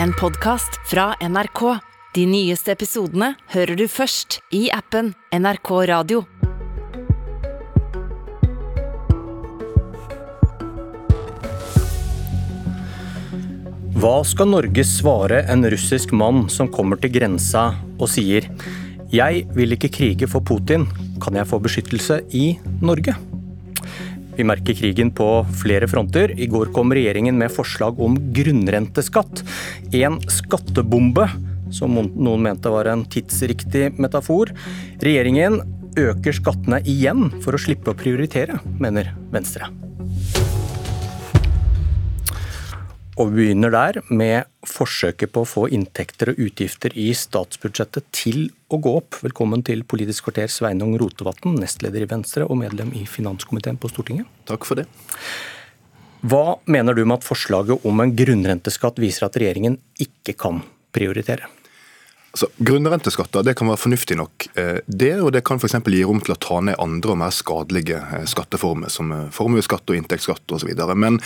en podkast fra NRK. De nyeste episodene hører du først i appen NRK Radio. Hva skal Norge svare en russisk mann som kommer til grensa og sier Jeg vil ikke krige for Putin, kan jeg få beskyttelse i Norge? Vi merker krigen på flere fronter. I går kom regjeringen med forslag om grunnrenteskatt. En skattebombe, som noen mente var en tidsriktig metafor. Regjeringen øker skattene igjen for å slippe å prioritere, mener Venstre. Og vi begynner der med forsøket på å få inntekter og utgifter i statsbudsjettet til å gå opp. Velkommen til Politisk kvarter, Sveinung Rotevatn, nestleder i Venstre og medlem i finanskomiteen på Stortinget. Takk for det. Hva mener du med at forslaget om en grunnrenteskatt viser at regjeringen ikke kan prioritere? Altså, grunnrenteskatter det kan være fornuftig nok, eh, det, og det kan f.eks. gi rom til å ta ned andre og mer skadelige eh, skatteformer, som eh, formuesskatt og inntektsskatt osv. Men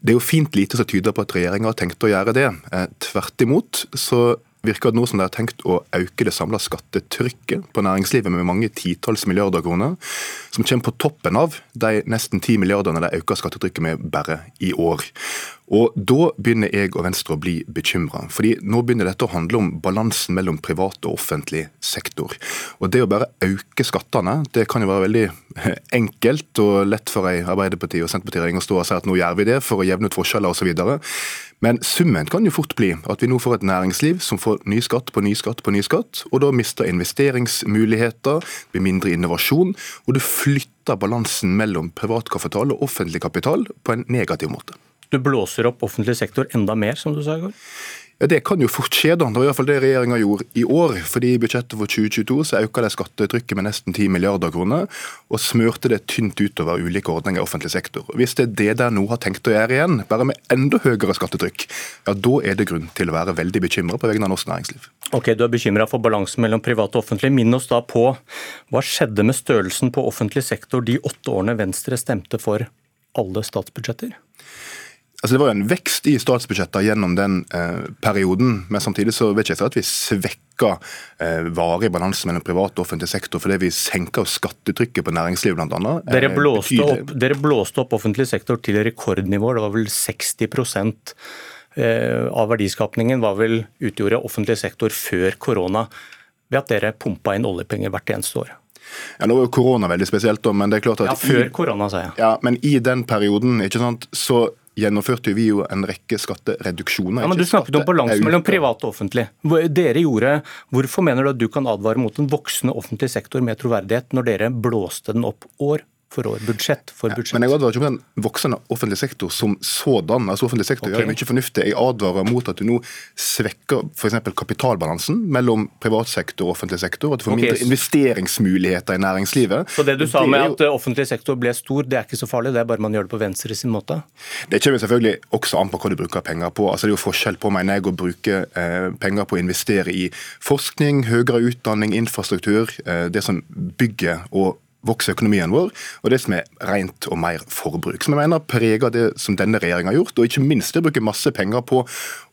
det er jo fint lite som tyder på at regjeringa har tenkt å gjøre det. Tvert imot så virker det nå som de har tenkt å øke det samla skattetrykket på næringslivet med mange titalls milliarder kroner, som kommer på toppen av de nesten ti milliardene de øker skattetrykket med bare i år. Og Da begynner jeg og Venstre å bli bekymra. Nå begynner dette å handle om balansen mellom privat og offentlig sektor. Og Det å bare øke skattene det kan jo være veldig enkelt og lett for ei Arbeiderparti- og Senterparti-regjering å stå og si at nå gjør vi det for å jevne ut forskjeller osv. Men summen kan jo fort bli at vi nå får et næringsliv som får ny skatt på ny skatt på ny skatt, og da mister investeringsmuligheter, blir mindre innovasjon, og du flytter balansen mellom privat kapital og offentlig kapital på en negativ måte. Du blåser opp offentlig sektor enda mer, som du sa i går? Ja, Det kan jo fort skje. da. Det var iallfall det regjeringa gjorde i år. fordi I budsjettet for 2022 så øka de skattetrykket med nesten 10 milliarder kroner, og smørte det tynt utover ulike ordninger i offentlig sektor. Hvis det er det de nå har tenkt å gjøre igjen, bare med enda høyere skattetrykk, ja da er det grunn til å være veldig bekymra på vegne av norsk næringsliv. Ok, Du er bekymra for balansen mellom privat og offentlig. Minn oss da på hva skjedde med størrelsen på offentlig sektor de åtte årene Venstre stemte for alle statsbudsjetter? Altså Det var jo en vekst i statsbudsjettene gjennom den eh, perioden, men samtidig så vet jeg ikke at vi svekka eh, varig balanse mellom privat og offentlig sektor fordi vi senka skattetrykket på næringslivet bl.a. Eh, dere, blåste opp, dere blåste opp offentlig sektor til rekordnivå, det var vel 60 eh, av verdiskapningen var vel utgjorde offentlig sektor før korona, ved at dere pumpa inn oljepenger hvert eneste år. Ja, Nå var jo korona veldig spesielt, men det er klart at... Ja, Før korona, sa jeg. Ja, Men i den perioden ikke sant, så gjennomførte vi jo en rekke skattereduksjoner. Ja, men Du snakket om balanse mellom privat og offentlig. Dere gjorde, Hvorfor mener du at du kan advare mot en voksende offentlig sektor med troverdighet, når dere blåste den opp år for år, budsjett for budsjett. Ja, men jeg advarer ikke om den voksende offentlig sektor som sådan. altså offentlig sektor okay. gjør mye fornuftig. Jeg advarer mot at du nå svekker f.eks. kapitalbalansen mellom privat sektor og offentlig sektor. At du får okay. mindre investeringsmuligheter i næringslivet. Så det du sa med at offentlig sektor ble stor, det er ikke så farlig? Det er bare man gjør det på venstre sin måte? Det kommer selvfølgelig også an på hva du bruker penger på. Altså Det er jo forskjell på mener jeg, å bruke eh, penger på å investere i forskning, høyere utdanning, infrastruktur, eh, det som bygger og vokser økonomien vår, og det som er rent og mer forbruk. Som jeg mener preger det som denne regjeringa har gjort, og ikke minst det bruker masse penger på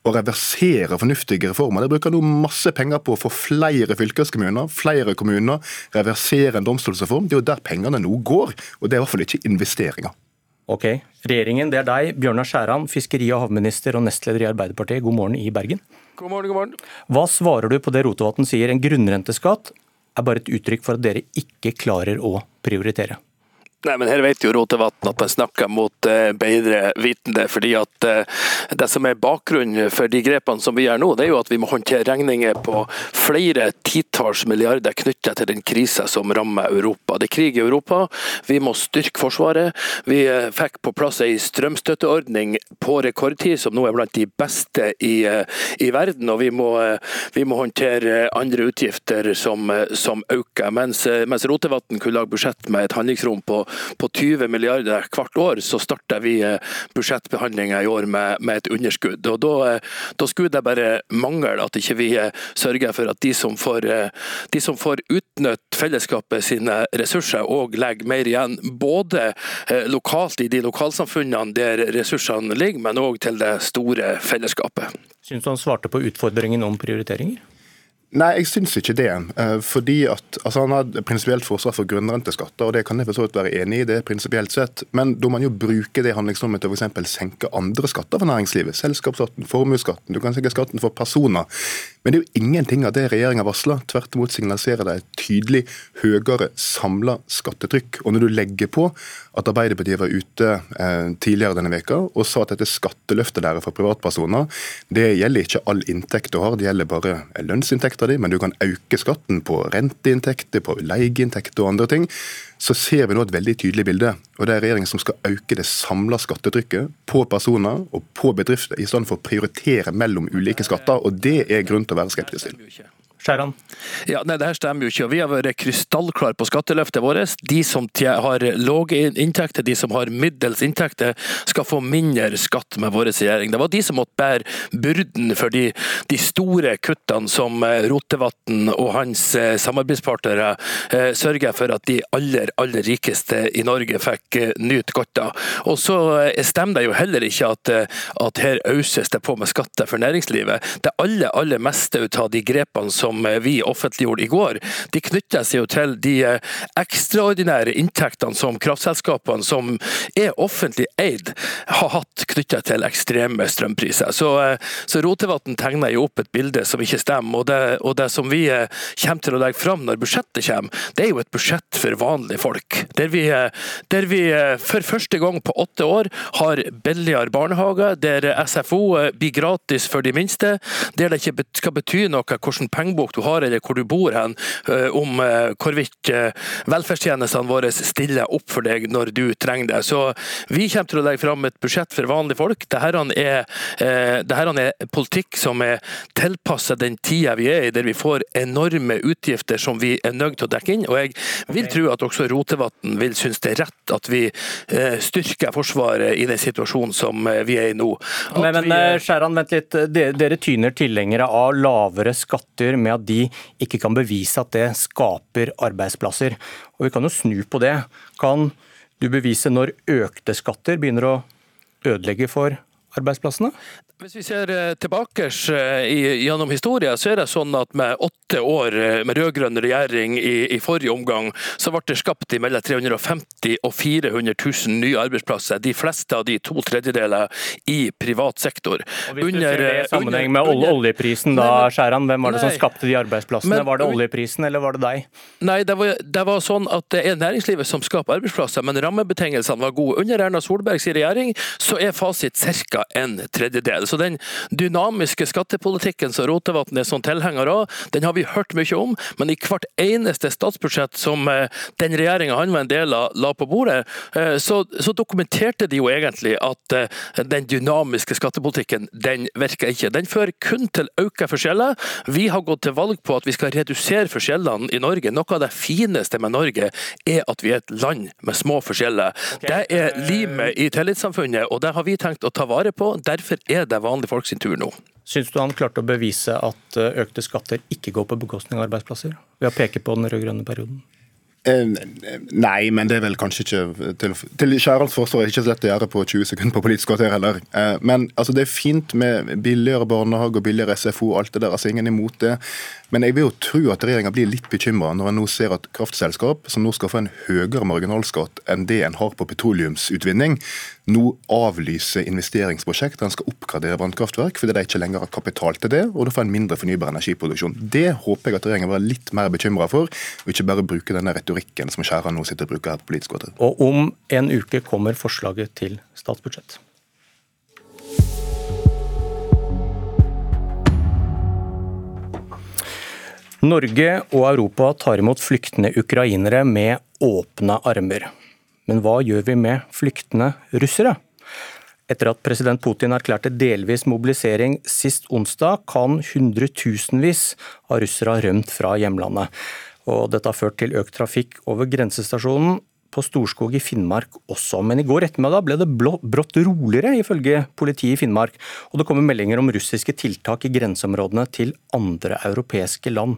å reversere fornuftige reformer. Det bruker nå masse penger på å få flere fylkeskommuner, flere kommuner, reversere en domstolsreform. Det er jo der pengene nå går, og det er i hvert fall ikke investeringer. Ok. Regjeringen, det er deg, Bjørnar Skjæran, fiskeri- og havminister og nestleder i Arbeiderpartiet. God morgen i Bergen. God morgen, god morgen. Hva svarer du på det Rotevatn sier, en grunnrenteskatt er bare et uttrykk for at dere ikke klarer å prioritere? Nei, men Her vet jo Rotevatn at man snakker mot uh, bedre vitende. fordi at uh, Det som er bakgrunnen for de grepene som vi gjør nå, det er jo at vi må håndtere regninger på flere titalls milliarder knyttet til den krisa som rammer Europa. Det er krig i Europa, vi må styrke Forsvaret. Vi uh, fikk på plass ei strømstøtteordning på rekordtid, som nå er blant de beste i, i verden. Og vi må, vi må, håndtere andre utgifter som, som øker. Mens, mens Rotevatn kunne lage budsjett med et handlingsrom på på 20 milliarder hvert år, så starter vi budsjettbehandlinga i år med, med, et underskudd. Og da, da, skulle det bare mangle at ikke vi sørger for at de som får, de som får utnytte fellesskapet sine ressurser og legger mer igjen, både lokalt i de lokalsamfunnene der ressursene ligger, men òg til det store fellesskapet. Syns du han svarte på utfordringen om prioriteringer? Nei, jeg syns ikke det. Eh, fordi at, altså Han har prinsipielt forsvar for grunnrenteskatter, og det kan jeg for så vidt være enig i, det prinsipielt sett. Men da man jo bruke det handlingsrommet til f.eks. senke andre skatter for næringslivet. Selskapsskatten, formuesskatten, du kan senke skatten for personer. Men det er jo ingenting av det regjeringa varsler. Tvert imot signaliserer det et tydelig høyere samla skattetrykk. Og når du legger på at Arbeiderpartiet var ute eh, tidligere denne veka og sa at dette skatteløftet deres for privatpersoner, det gjelder ikke all inntekt du har, det gjelder bare lønnsinntekta di, men du kan øke skatten på renteinntekter, på leieinntekter og andre ting så ser vi nå et veldig tydelig bilde. og Det er regjeringen som skal øke det samla skattetrykket på personer og på bedrifter, i stedet for å prioritere mellom ulike skatter. og Det er grunn til være skeptisk til. Skjæran? Ja, nei, det her stemmer jo ikke. Vi har vært krystallklare på skatteløftet vårt. De som har lave inntekter, de som har middels inntekter, skal få mindre skatt med vår regjering. Det var de som måtte bære byrden for de, de store kuttene som eh, Rotevatn og hans eh, samarbeidspartnere eh, sørger for at de aller, aller rikeste i Norge fikk nyte godt av. Og så stemmer det jo heller ikke at, at her auses det på med skatter for næringslivet. Det aller, aller meste ut av de grepene som som eh, vi offentliggjorde i går, de knytter seg jo til de eh, ekstraordinære inntektene som kraftselskapene som er offentlig eid, har hatt knyttet til ekstreme strømpriser. Så, eh, så Rotevatn tegner jo opp et bilde som ikke stemmer. Og det, og det, som vi kommer til å legge fram når budsjettet kommer, det er jo et budsjett for vanlige folk. Der vi, der vi for første gang på åtte år har billigere barnehager, der SFO blir gratis for de minste, der det ikke skal bety noe hvordan pengebok lommebok du har, eller hvor du bor hen, eh, om eh, hvorvidt eh, velferdstjenestene våre stiller opp for deg når du trenger det. Så vi kommer til å legge fram et budsjett for vanlige folk. Dette er, dette er politikk som er tilpasset den tida vi er i, der vi får enorme utgifter som vi er nødt til å dekke inn. Og jeg vil tro at også Rotevatn vil synes det er rett at vi styrker Forsvaret i den situasjonen som vi er i nå. men, men Skjæran, vent litt. Dere tyner tilhengere av lavere skatter med at de ikke kan bevise at det skaper arbeidsplasser. Og Vi kan jo snu på det. Kan du bevise når økte skatter begynner å ødelegge for arbeidsplassene? Hvis vi ser eh, tilbake eh, gjennom historien, så er det sånn at med åtte år eh, med rød-grønn regjering i, i, forrige omgang, så ble det skapt i mellom 350 og 400 000 nye arbeidsplasser. De fleste av de to tredjedeler i privat sektor. Og hvis under, du ser det i sammenheng med under, oljeprisen, da, Skjæran, hvem var det nei, som skapte de arbeidsplassene? Men, var det oljeprisen, eller var det deg? Nei, det var, det var, sånn at det er næringslivet som skaper arbeidsplasser, men rammebetingelsene var gode. Under Erna Solbergs regjering så er fasit ca. en tredjedel. Så den dynamiske skattepolitikken som Rotevatn er sånn tilhenger av, den har vi hørt mye om. Men i hvert eneste statsbudsjett som eh, den regjeringa han var en del av, la på bordet, eh, så, så dokumenterte de jo egentlig at eh, den dynamiske skattepolitikken den virker ikke. Den fører kun til økte forskjeller. Vi har gått til valg på at vi skal redusere forskjellene i Norge. Noe av det fineste med Norge er at vi er et land med små forskjeller. Okay. Det er limet i tillitssamfunnet, og det har vi tenkt å ta vare på. Derfor er det det er vanlige folk sin tur nå. Syns du han klarte å bevise at eh, økte skatter ikke går på bekostning av arbeidsplasser, ved å peke på den rød-grønne perioden? Eh, nei, men det er vel kanskje ikke Til, til Skjærans forsvar er det ikke så lett å gjøre på 20 sekunder på Politisk kvarter heller. Eh, men altså, det er fint med billigere barnehage og billigere SFO og alt det der. altså Ingen er imot det. Men jeg vil jo tro at regjeringa blir litt bekymra når en nå ser at kraftselskap, som nå skal få en høyere marginalskatt enn det en har på petroleumsutvinning, nå avlyser investeringsprosjekt. En skal oppgradere vannkraftverk fordi de ikke lenger har kapital til det, og da får en mindre fornybar energiproduksjon. Det håper jeg at regjeringen vil være litt mer bekymra for, og ikke bare bruke denne retorikken som Skjæran nå sitter og bruker her på Politisk kvarter. Og om en uke kommer forslaget til statsbudsjett. Norge og Europa tar imot flyktende ukrainere med åpne armer. Men hva gjør vi med flyktende russere? Etter at president Putin erklærte delvis mobilisering sist onsdag, kan hundretusenvis av russere ha rømt fra hjemlandet. Og dette har ført til økt trafikk over grensestasjonen på Storskog i Finnmark også. Men i går ettermiddag ble det brått roligere, ifølge politiet i Finnmark. Og det kommer meldinger om russiske tiltak i grenseområdene til andre europeiske land.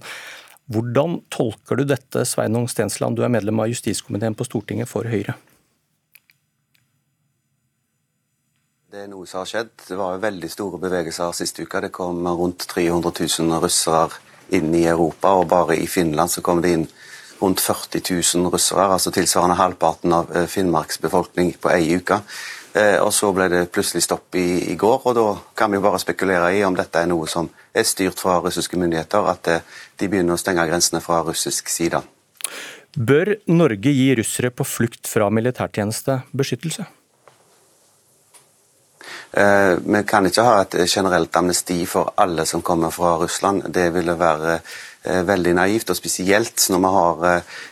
Hvordan tolker du dette, Sveinung Stensland, du er medlem av justiskomiteen på Stortinget for Høyre? Det er noe som har skjedd. Det var veldig store bevegelser sist uke. Det kom rundt 300 000 russere inn i Europa, og bare i Finland så kom det inn rundt 40 000 russere, altså tilsvarende halvparten av eh, Finnmarks befolkning på ei uke. Eh, og Så ble det plutselig stopp i, i, går, og da kan vi jo bare spekulere i om dette er noe som er styrt fra russiske myndigheter, at eh, de begynner å stenge grensene fra russisk side. Bør Norge gi russere på flukt fra militærtjeneste beskyttelse? Vi kan ikke ha et generelt amnesti for alle som kommer fra Russland. Det ville være Eh, veldig naivt, og spesielt når vi har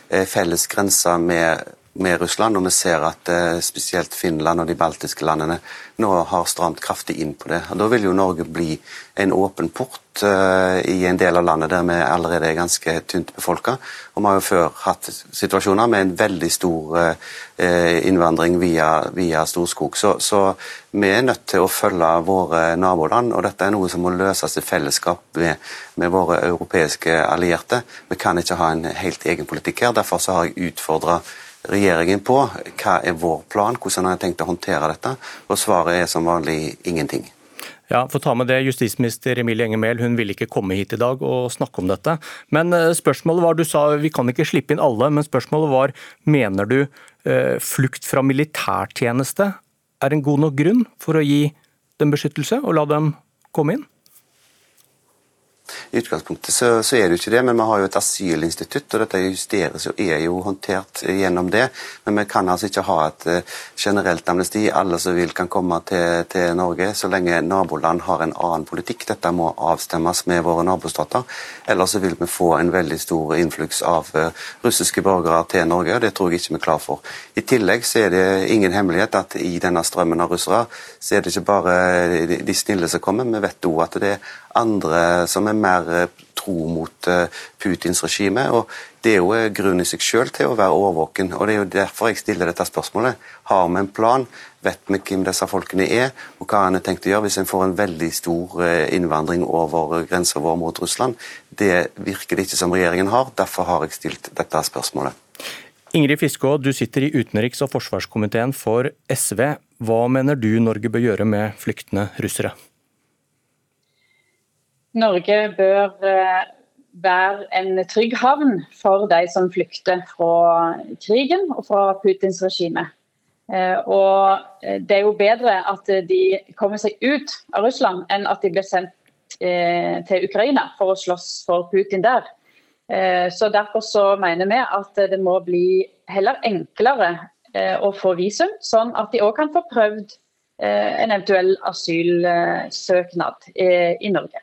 eh, felles grenser med, med Russland, og vi ser at eh, spesielt Finland og de baltiske landene nå har stramt kraftig inn på det. Og Da vil jo Norge bli en åpen port uh, i en del av landet der vi allerede er ganske tynt befolka. Og vi har jo før hatt situasjoner med en veldig stor uh, innvandring via, via Storskog. Så, så, vi er nødt til å følge våre naboland, og dette er noe som må løses i fellesskap med, med våre europeiske allierte. Vi kan ikke ha en helt egen politikk her. Derfor har jeg utfordra regjeringen på hva er vår plan, hvordan har jeg tenkt å håndtere dette. Og svaret er som vanlig ingenting. Ja, for ta med det, Justisminister Emilie Enger Mehl hun ville ikke komme hit i dag og snakke om dette. Men eh, spørsmålet var, Du sa vi kan ikke slippe inn alle, men spørsmålet var mener du eh, flukt fra militærtjeneste er en god nok grunn for å gi dem beskyttelse og la dem komme inn? I utgangspunktet så, så, er det jo ikke det, men vi har jo et asylinstitutt, og dette justeres jo, er jo håndtert gjennom det. Men vi kan altså ikke ha et uh, generelt amnesti. Alle som vil kan komme til, til, Norge, så lenge naboland har en annen politikk. Dette må avstemmes med våre nabostater. Ellers så vil vi få en veldig stor innfluks av uh, russiske borgere til Norge, og det tror jeg ikke vi er klar for. I tillegg så er det ingen hemmelighet at i denne strømmen av russere, så er det ikke bare de snille som kommer, vi vet òg at det er andre som er mer eh, tro mot eh, Putins regime. og Det er jo eh, grunn i seg selv til å være overvåken. og Det er jo derfor jeg stiller dette spørsmålet. Har vi en plan? Vet vi hvem disse folkene er, og hva en har tenkt å gjøre hvis en får en veldig stor innvandring over grensa vår mot Russland? Det virker det ikke som regjeringen har. Derfor har jeg stilt dette spørsmålet. Ingrid Fiskå, du sitter i utenriks- og forsvarskomiteen for SV. Hva mener du Norge bør gjøre med flyktende russere? Norge bør eh, være en trygg havn for de som flykter fra krigen og fra Putins regime. Eh, og eh, Det er jo bedre at de kommer seg ut av Russland, enn at de blir sendt til Ukraina for å slåss for Putin der. Så Derfor så mener vi at det må bli heller enklere å få visum, sånn at de òg kan få prøvd en eventuell asylsøknad i Norge.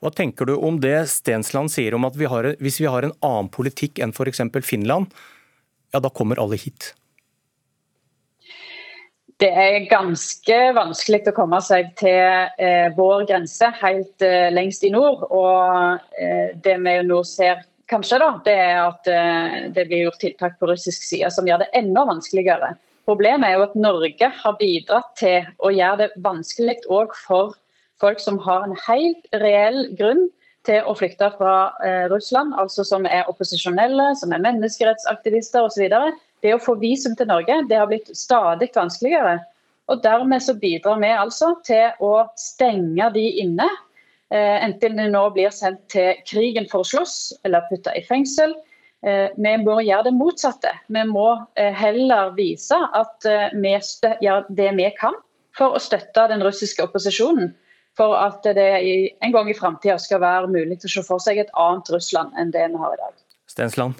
Hva tenker du om det Stensland sier om at vi har, hvis vi har en annen politikk enn f.eks. Finland, ja da kommer alle hit? Det er ganske vanskelig å komme seg til eh, vår grense helt eh, lengst i nord. Og eh, det vi nå ser kanskje, da, det er at eh, det blir gjort tiltak på russisk side som gjør det enda vanskeligere. Problemet er jo at Norge har bidratt til å gjøre det vanskelig òg for folk som har en helt reell grunn til å flykte fra eh, Russland, altså som er opposisjonelle, som er menneskerettsaktivister osv. Det å få visum til Norge det har blitt stadig vanskeligere. Og Dermed så bidrar vi altså til å stenge de inne. Eh, enten de nå blir sendt til krigen for å slåss eller putta i fengsel. Eh, vi må gjøre det motsatte. Vi må eh, heller vise at eh, vi gjør det vi kan for å støtte den russiske opposisjonen for at det en gang i framtida skal være mulig til å se for seg et annet Russland enn det vi har i dag. Stensland?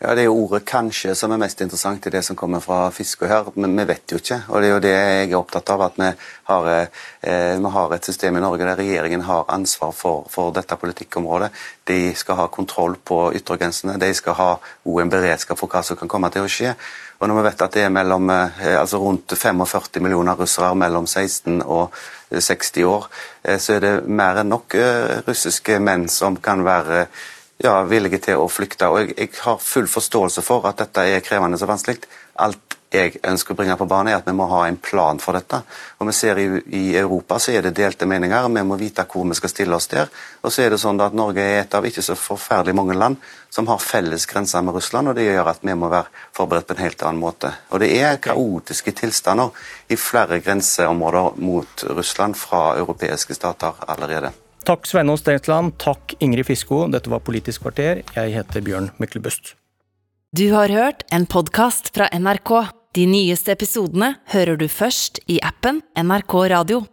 Ja, Det er jo ordet 'kanskje' som er mest interessant i det som kommer fra Fiskøy her. Men vi vet jo ikke. og Det er jo det jeg er opptatt av. At vi har, eh, vi har et system i Norge der regjeringen har ansvar for, for, dette politikkområdet. De skal ha kontroll på yttergrensene. De skal ha en beredskap for hva som kan komme til å skje. Og når vi vet at det er mellom, eh, altså rundt 45 millioner russere mellom 16 og 60 år, eh, så er det mer enn nok eh, russiske menn som kan være ja, villige til å flykte. Og jeg, jeg har full forståelse for at dette er krevende og vanskelig. Alt jeg ønsker å bringe på banen, er at vi må ha en plan for dette. Og vi ser i, i Europa så er det delte meninger, og vi må vite hvor vi skal stille oss der. Og så er det sånn at Norge er et av ikke så forferdelig mange land som har felles grenser med Russland, og det gjør at vi må være forberedt på en helt annen måte. Og det er kaotiske tilstander i flere grenseområder mot Russland fra europeiske stater allerede. Takk Sveinung Stensland, takk Ingrid Fisko. Dette var Politisk kvarter. Jeg heter Bjørn Myklebust. Du har hørt en podkast fra NRK. De nyeste episodene hører du først i appen NRK Radio.